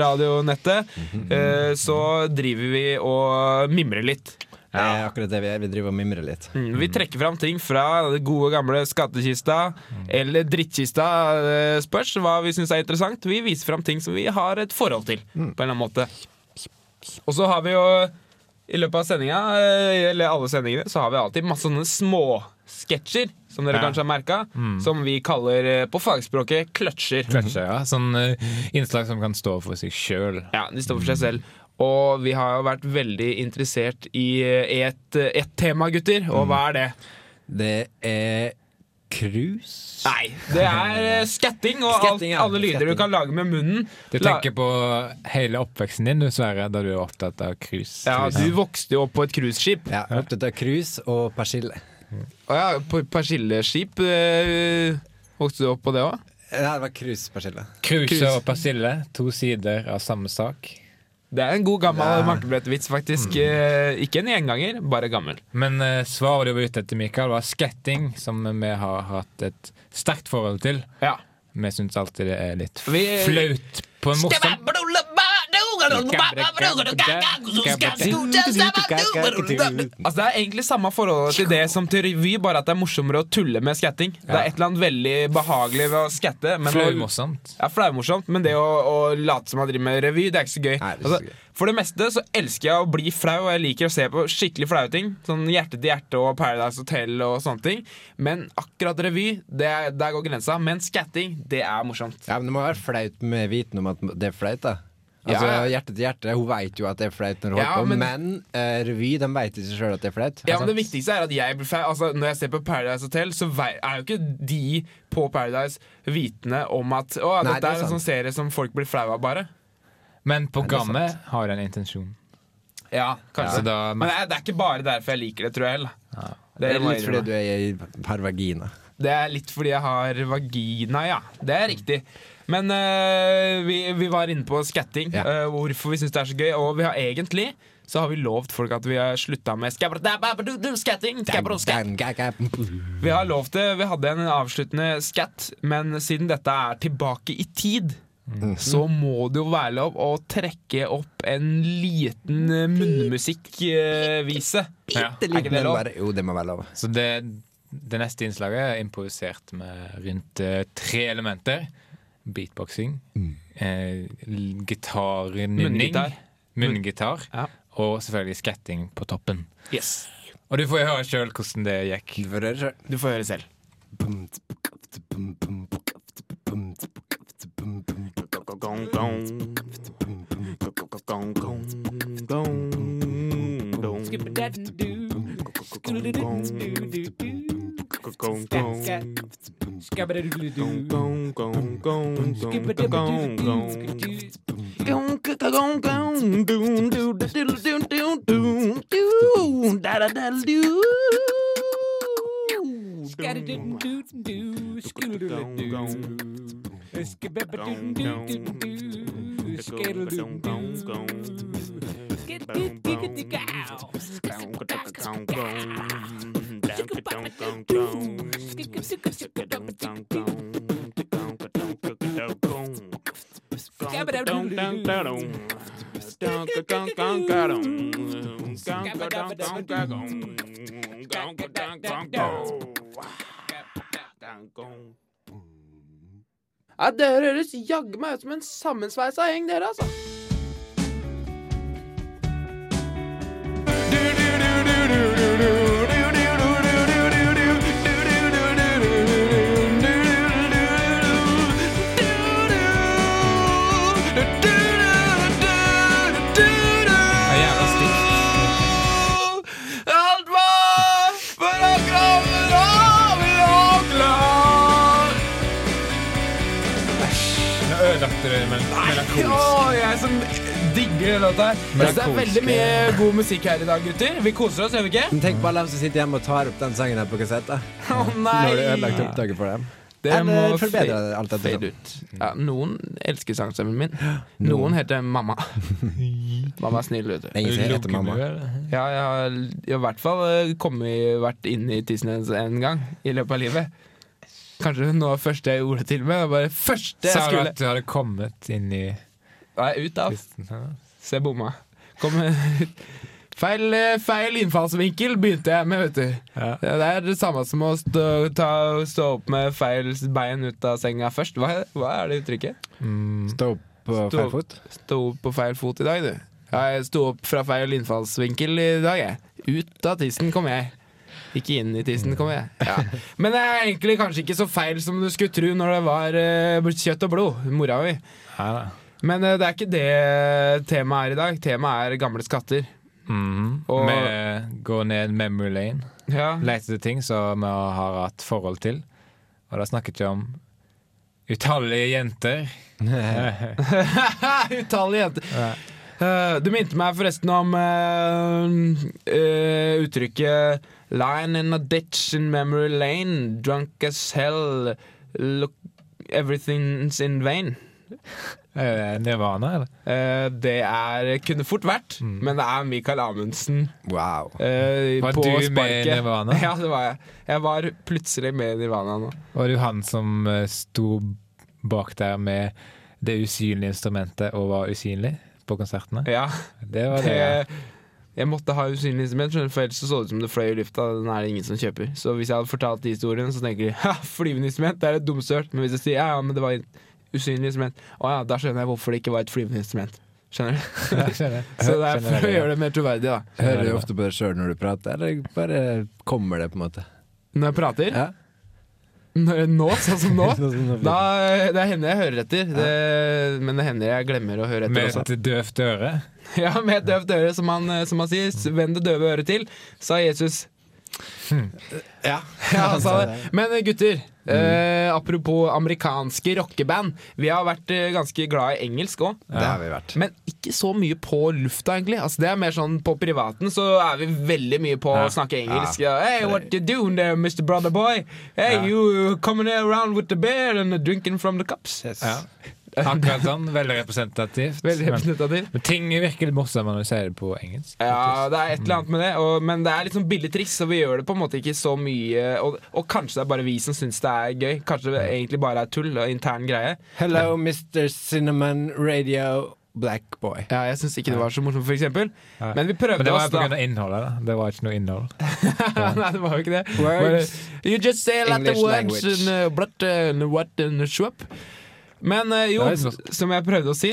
Speaker 2: radionettet, eh, så driver vi og mimrer litt.
Speaker 4: Det er akkurat det vi er. Vi driver og mimrer litt.
Speaker 2: Mm, Vi trekker fram ting fra det gode, gamle skattkista eller drittkista. Spørs hva vi syns er interessant. Vi viser fram ting som vi har et forhold til. På en eller annen måte Og så har vi jo i løpet av sendinga, eh, eller alle sendingene, så har vi alltid masse sånne småsketsjer, som dere
Speaker 3: Ja.
Speaker 2: kanskje har merka, som vi kaller eh, på fagspråket kløtsjer.
Speaker 3: Kløtsjer, ja. Sånn eh, innslag som kan stå for seg sjøl.
Speaker 2: Ja, de står for seg selv. Og vi har jo vært veldig interessert i eh, et, et tema, gutter. Og hva er det?
Speaker 4: Det er cruise.
Speaker 2: Nei, det er eh, skatting og
Speaker 4: Skatting,
Speaker 2: alt,
Speaker 4: ja.
Speaker 2: alle lyder
Speaker 4: Skatting.
Speaker 2: du kan lage med munnen.
Speaker 3: Du tenker på hele oppveksten din, du Sverre, da du er opptatt av cruise.
Speaker 2: Ja, du vokste jo opp på et cruiseskip.
Speaker 4: Ja, jeg er opptatt av cruise og persille.
Speaker 2: Å ja, på persilleskip. eh, Vokste du opp på det òg?
Speaker 4: Det det var cruise-persille.
Speaker 3: Cruise og persille, to sider av samme sak.
Speaker 2: Det er en god gammel
Speaker 4: Ja.
Speaker 2: mankebrettvits, faktisk. Mm. Ikke en gjenganger, bare gammel.
Speaker 3: Men uh, svaret du var ute etter, Mikael, var sketting, som vi har hatt et sterkt forhold til.
Speaker 2: Ja.
Speaker 3: Vi syns alltid det er litt flaut på en morsom
Speaker 2: Altså Det er egentlig samme forholdet til det som til revy, bare at det er morsommere å tulle med skatting. Det er et eller annet veldig behagelig ved å skatte.
Speaker 3: Flaumorsomt.
Speaker 2: Ja, flaumorsomt, men det å, å late som man driver med revy, det er ikke så gøy. Altså, for det meste så elsker jeg å bli flau, og jeg liker å se på skikkelig flaue ting. Sånn Hjerte til hjerte og Paradise Hotel og sånne ting. Men akkurat revy, det er, der går grensa. Men skatting, det er morsomt.
Speaker 4: Ja, men det må være flaut med viten om at det er flaut, da. Altså,
Speaker 2: Ja, ja.
Speaker 4: Hjerte til hjerte, hun veit jo at det er flaut når hun
Speaker 2: Ja,
Speaker 4: holder på,
Speaker 2: men-
Speaker 4: men, uh, revy de veit ikke sjøl at det er flaut.
Speaker 2: Ja, men Det viktigste er at jeg blir flau. Altså, når jeg ser på Paradise Hotel, så vei- er jo ikke de på Paradise vitende om at Å,
Speaker 4: Nei,
Speaker 2: dette
Speaker 4: det er
Speaker 2: er en sånn serie som folk blir flau av, bare.
Speaker 3: Men
Speaker 4: på
Speaker 3: programmet har en intensjon.
Speaker 2: Ja, kanskje.
Speaker 3: Ja. da
Speaker 2: Men det er, det er ikke bare derfor jeg liker det, tror jeg. heller.
Speaker 4: Det er litt fordi du er i har vagina.
Speaker 2: Det er litt fordi jeg har vagina, ja. Det er riktig. Men uh, vi, vi var inne på skatting,
Speaker 4: Ja.
Speaker 2: uh, hvorfor vi syns det er så gøy. Og vi har egentlig så har vi lovt folk at vi har slutta med skatting. Vi har lovt det. Vi hadde en avsluttende skatt, men siden dette er tilbake i tid, så må det jo være lov å trekke opp en liten eh, munnmusikkvise.
Speaker 3: Ja.
Speaker 2: Er ikke det lov?
Speaker 4: Jo, det må være lov.
Speaker 3: Så det, det neste innslaget er improvisert med rundt tre elementer. Beatboxing, eh, l- gitarnynning,
Speaker 2: Munngitar.
Speaker 3: munngitar
Speaker 2: Ja.
Speaker 3: og selvfølgelig skatting på toppen.
Speaker 2: Yes.
Speaker 3: Og du får jo høre sjøl hvordan det gikk.
Speaker 4: Du får høre selv.
Speaker 2: Du får høre selv. Skittle Ja, dere høres jaggu meg ut som en sammensveisa gjeng, dere, altså.
Speaker 3: Nå
Speaker 2: mel
Speaker 3: melankolsk.
Speaker 2: jeg som digger den låta her. Jeg synes Det er veldig mye god musikk her i dag, gutter. Vi koser oss, gjør vi ikke?
Speaker 4: Men tenk på alle dem som sitter hjemme og tar opp den sangen her på kassett. da.
Speaker 2: Å
Speaker 4: er
Speaker 2: nei!
Speaker 4: ødelagt opptaket for dem.
Speaker 2: Det
Speaker 4: Eller
Speaker 2: må
Speaker 4: forbedre
Speaker 2: fade-
Speaker 4: alt etter
Speaker 2: fade ut. Ja, noen elsker sangstemmen min. Noen heter mamma. Mamma er snill, vet du.
Speaker 4: Ingen som heter mamma.
Speaker 2: Ja, jeg har jeg har i hvert fall eh, kommet, vært inn i tissen hennes en gang i løpet av livet. Kanskje noe av det første jeg gjorde til meg. Bare første jeg
Speaker 3: Sa du at du hadde kommet inn i
Speaker 2: Nei, ut av. jeg bomma. Kom feil, eh, feil innfallsvinkel begynte jeg med, vet du.
Speaker 3: Ja.
Speaker 2: Det er det samme som å stå, ta, stå opp med feil bein ut av senga først. Hva, hva er det uttrykket?
Speaker 3: Mm,
Speaker 4: Stå opp på
Speaker 2: Stå
Speaker 4: feil fot.
Speaker 2: Stå opp på feil fot i dag, du. Ja, jeg sto opp fra feil innfallsvinkel i dag, jeg. Ut av tissen kom jeg. Ikke inn i tissen kom jeg. Ja. Men det er egentlig kanskje ikke så feil som du skulle tro når det var eh, kjøtt og blod. Mora mi. Men eh, det er ikke det temaet er i dag. Temaet er gamle skatter.
Speaker 3: Mhm.
Speaker 2: Og-
Speaker 3: Vi går ned memory lane.
Speaker 2: Ja.
Speaker 3: Leter etter ting som vi har hatt forhold til. Og da snakket vi om utallige jenter.
Speaker 2: Utallige jenter.
Speaker 3: Ja.
Speaker 2: Uh, du minte meg forresten om uh, uh, uttrykket Line in a ditch in memory lane, drunk as hell, look, everything's in vain.
Speaker 3: Eh, Nirvana, eller?
Speaker 2: Uh, det er, kunne fort vært,
Speaker 3: Mm.
Speaker 2: men det er Michael Amundsen
Speaker 4: Wow.
Speaker 2: Uh,
Speaker 3: Var du med i. Nirvana?
Speaker 2: Ja, det var jeg. Jeg var plutselig med i Nirvana nå.
Speaker 3: Var det han som sto bak der med det usynlige instrumentet og var usynlig på konsertene?
Speaker 2: Ja,
Speaker 3: Det var det.
Speaker 2: det, jeg måtte ha usynlig instrument, for ellers så, så det ut som det fløy i lufta. Den er det ingen som kjøper. Så hvis jeg hadde fortalt de historiene, så tenker de ha, flyvende instrument, det er et dumsøl. Men hvis jeg sier ja, ja, men det var et usynlig instrument, å ja, da skjønner jeg hvorfor det ikke var et flyvende instrument. Skjønner du?
Speaker 3: Ja, skjønner.
Speaker 2: Så det er for å gjøre det mer troverdig, da.
Speaker 4: Hører du ofte på deg sjøl når du prater, eller bare kommer det, på en måte?
Speaker 2: Når jeg prater,
Speaker 4: Ja.
Speaker 2: nå, sånn som nå,
Speaker 4: Sånn som
Speaker 2: da det hender jeg hører etter. Det, men det hender jeg glemmer å høre etter
Speaker 3: Med et døvt øre.
Speaker 2: Ja, med et døvt øre, som han, som han sier. Vend det døve øret til, sa Jesus. Ja, ja han sa det. Men eh, gutter, eh, apropos amerikanske rockeband. Vi har vært eh, ganske glad i engelsk òg.
Speaker 4: Vært.
Speaker 2: Men ikke så mye på lufta, egentlig. Altså, det er mer sånn På privaten så er vi veldig mye på
Speaker 3: Ja.
Speaker 2: å snakke engelsk. Ja. Hey, what you doing there, Mr. Brother Boy? Hey,
Speaker 3: Ja.
Speaker 2: you coming around with the beer and drinking from the cups?
Speaker 3: Ja. Akkurat sånn. Veldig representativt.
Speaker 2: Veldig
Speaker 3: Men, men ting virker litt morsommere når du sier det på engelsk.
Speaker 2: Ja, det er et eller annet med det, og, men det er litt sånn billig triks, så vi gjør det på en måte ikke så mye. Og, og kanskje det er bare vi som syns det er gøy. Kanskje det egentlig bare er tull og intern greie.
Speaker 4: Hello, Mr. Cinnamon Radio Black Boy.
Speaker 2: Ja, Jeg syns ikke det var så morsomt, for eksempel.
Speaker 3: Ja.
Speaker 2: Men vi prøvde
Speaker 3: Men det var av innholdet. da Det var ikke noe innhold.
Speaker 2: Nei, det var jo ikke det.
Speaker 4: Words.
Speaker 2: You just say a lot of words and, uh, but, uh, what and swap. Men uh, jo, som jeg prøvde å si,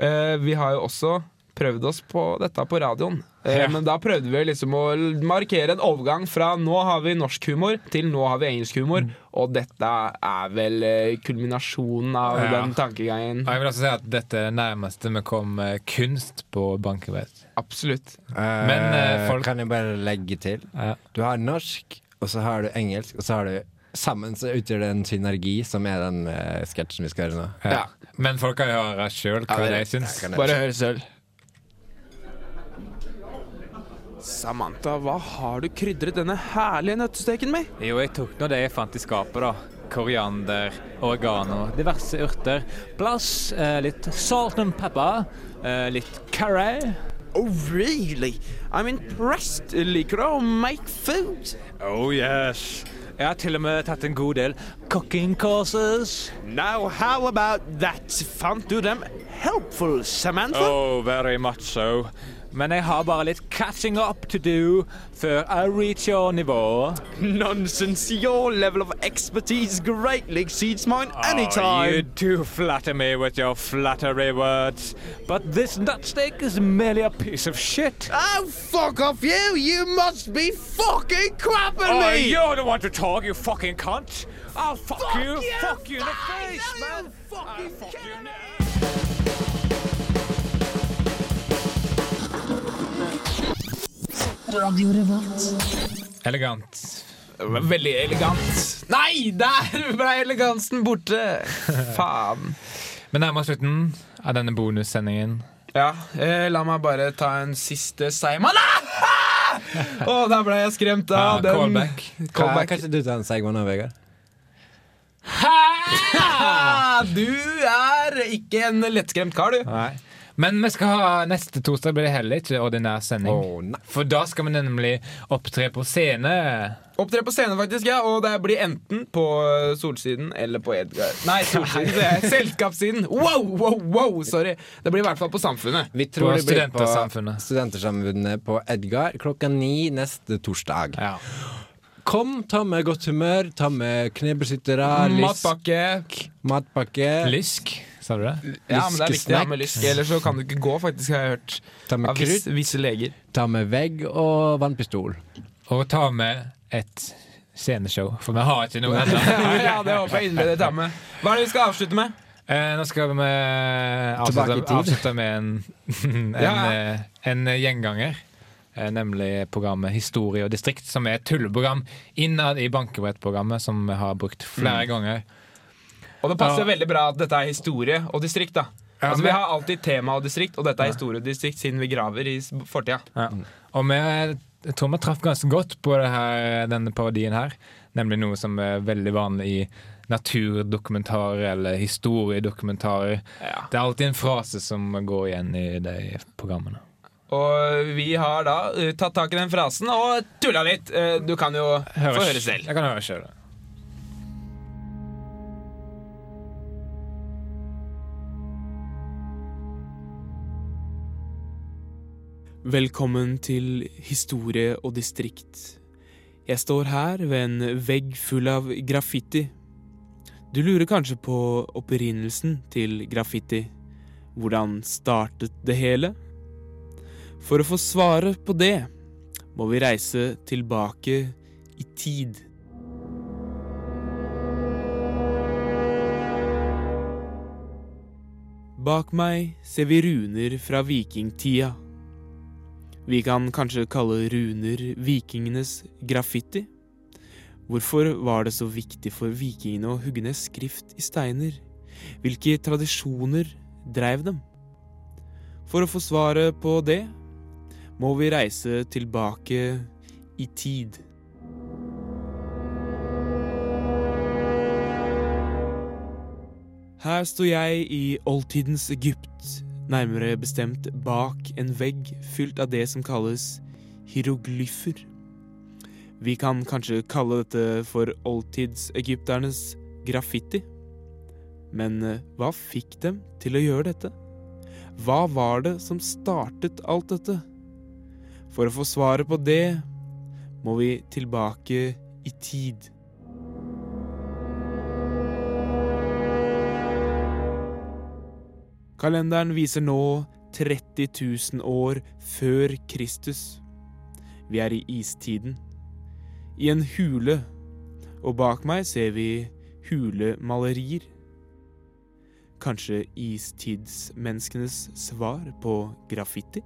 Speaker 2: uh, vi har jo også prøvd oss på dette på radioen. Uh,
Speaker 3: Ja.
Speaker 2: Men da prøvde vi liksom å markere en overgang fra nå har vi norsk humor til nå har vi engelsk humor. Og dette er vel kulminasjonen av
Speaker 3: Ja.
Speaker 2: den tankegangen.
Speaker 3: Jeg vil også si at dette er det nærmeste vi kom eh, kunst på bankarbeid
Speaker 2: Absolutt.
Speaker 3: Men, eh, folk-
Speaker 4: Kan jeg bare legge til?
Speaker 3: Ja.
Speaker 4: Du har norsk, og så har du engelsk, og så har du Sammen så utgjør det en synergi, som er den uh, sketsjen vi skal gjøre nå.
Speaker 3: Ja. Men folk kan høre sjøl hva
Speaker 2: Ja,
Speaker 3: de syns.
Speaker 2: Bare hør selv. Samantha, hva har du krydret denne herlige nøttesteken med?
Speaker 6: Jo, jeg tok nå det jeg fant i skapet, da. Koriander, oregano, diverse urter. Plass, eh, litt salt and pepper, eh, litt curry.
Speaker 2: Oh, really? I'm impressed. Liker du å make food?
Speaker 6: Oh yes. Jeg har til og med tatt en god del cooking courses.
Speaker 2: Now, how about that? Fant du dem helpful, Samantha?
Speaker 6: Oh, very much so. Men jeg har bare litt catching up to do før I reach your nivå.
Speaker 2: Nonsense. Your level of expertise greatly exceeds mine
Speaker 6: Oh, you do flatter me with your flattery words. But this nutsteak is merely a piece of shit.
Speaker 2: Oh, fuck off you! You must be fucking crapping
Speaker 6: Oh,
Speaker 2: me!
Speaker 6: you're the one to talk, you fucking cunt. I'll fuck,
Speaker 2: Fuck
Speaker 6: you,
Speaker 2: you,
Speaker 6: fuck you in the face, man.
Speaker 2: fucking
Speaker 6: I'll fuck you in Revolt.
Speaker 3: Elegant.
Speaker 2: Veldig elegant. Nei, der ble elegansen borte! Faen.
Speaker 3: Vi nærmer oss slutten av denne bonussendingen.
Speaker 2: Ja, eh, la meg bare ta en siste seigmann. Ah! Å, der ble jeg skremt
Speaker 3: Ja,
Speaker 2: av den.
Speaker 3: callback.
Speaker 2: Callback.
Speaker 4: kan ikke du ta en seigmann av, Vegard?
Speaker 2: Ah, Du er ikke en lettskremt kar, du.
Speaker 3: Nei. Men vi skal ha neste torsdag blir det heller ikke ordinær sending.
Speaker 4: Oh.
Speaker 3: For da skal vi nemlig opptre på scene.
Speaker 2: Opptre på scene, faktisk, ja. Og det blir enten på eh, Solsiden eller på Edgar. Nei, Solsiden, Selskapssiden. Wow, wow, wow, sorry. Det blir i hvert fall på Samfunnet.
Speaker 4: Vi tror
Speaker 3: På
Speaker 4: det blir på
Speaker 3: Studentersamfunnet.
Speaker 4: På Edgar klokka ni neste torsdag.
Speaker 3: Ja.
Speaker 4: Kom, ta med godt humør, ta med knebeskyttere, lysk,
Speaker 2: Matpakke.
Speaker 4: matpakke,
Speaker 3: Lysk, sa du det?
Speaker 2: Ja, men det er viktig å ha med lysk, ellers så kan du ikke gå, faktisk, har jeg hørt.
Speaker 4: ta med
Speaker 2: Av
Speaker 4: krutt,
Speaker 2: visse leger.
Speaker 4: ta med vegg og vannpistol.
Speaker 3: Og ta med et sceneshow, for vi har ikke noe ennå.
Speaker 2: ja, det håper jeg innbiller tar med. Hva er det vi skal avslutte med?
Speaker 3: Eh, nå skal vi avslutte, avslutte med en, en,
Speaker 2: Ja.
Speaker 3: eh, en gjenganger. Eh, nemlig programmet Historie og distrikt, som er et tulleprogram innad i bankebrettprogrammet, som vi har brukt flere ganger.
Speaker 2: Og det passer
Speaker 3: Ja.
Speaker 2: veldig bra at dette er historie og distrikt. da
Speaker 3: Ja,
Speaker 2: Altså Vi har alltid tema og distrikt, og dette er historie og distrikt siden vi graver i fortida.
Speaker 3: Ja. Og vi, jeg tror vi traff ganske godt på det her, denne parodien her. Nemlig noe som er veldig vanlig i naturdokumentarer eller historiedokumentarer. Det er alltid en frase som går igjen i de programmene.
Speaker 2: Og vi har da eh, tatt tak i den frasen og tulla litt. Eh, Du kan jo få høre selv.
Speaker 3: Jeg kan høre selv.
Speaker 2: Velkommen til Historie og distrikt. Jeg står her ved en vegg full av graffiti. Du lurer kanskje på opprinnelsen til graffiti. Hvordan startet det hele? For å få svaret på det må vi reise tilbake i tid. Bak meg ser vi runer fra vikingtida. Vi kan kanskje kalle runer vikingenes graffiti. Hvorfor var det så viktig for vikingene å hugge ned skrift i steiner? Hvilke tradisjoner dreiv dem? For å få svaret på det må vi reise tilbake i tid. Her står jeg i oldtidens Egypt, nærmere bestemt bak en vegg fylt av det som kalles hieroglyfer. Vi kan kanskje kalle dette for oldtidsegypternes graffiti. Men eh, hva fikk dem til å gjøre dette? Hva var det som startet alt dette? For å få svaret på det må vi tilbake i tid. Kalenderen viser nå 30 000 år før Kristus. Vi er i istiden. I en hule, og bak meg ser vi hulemalerier. Kanskje istidsmenneskenes svar på graffiti?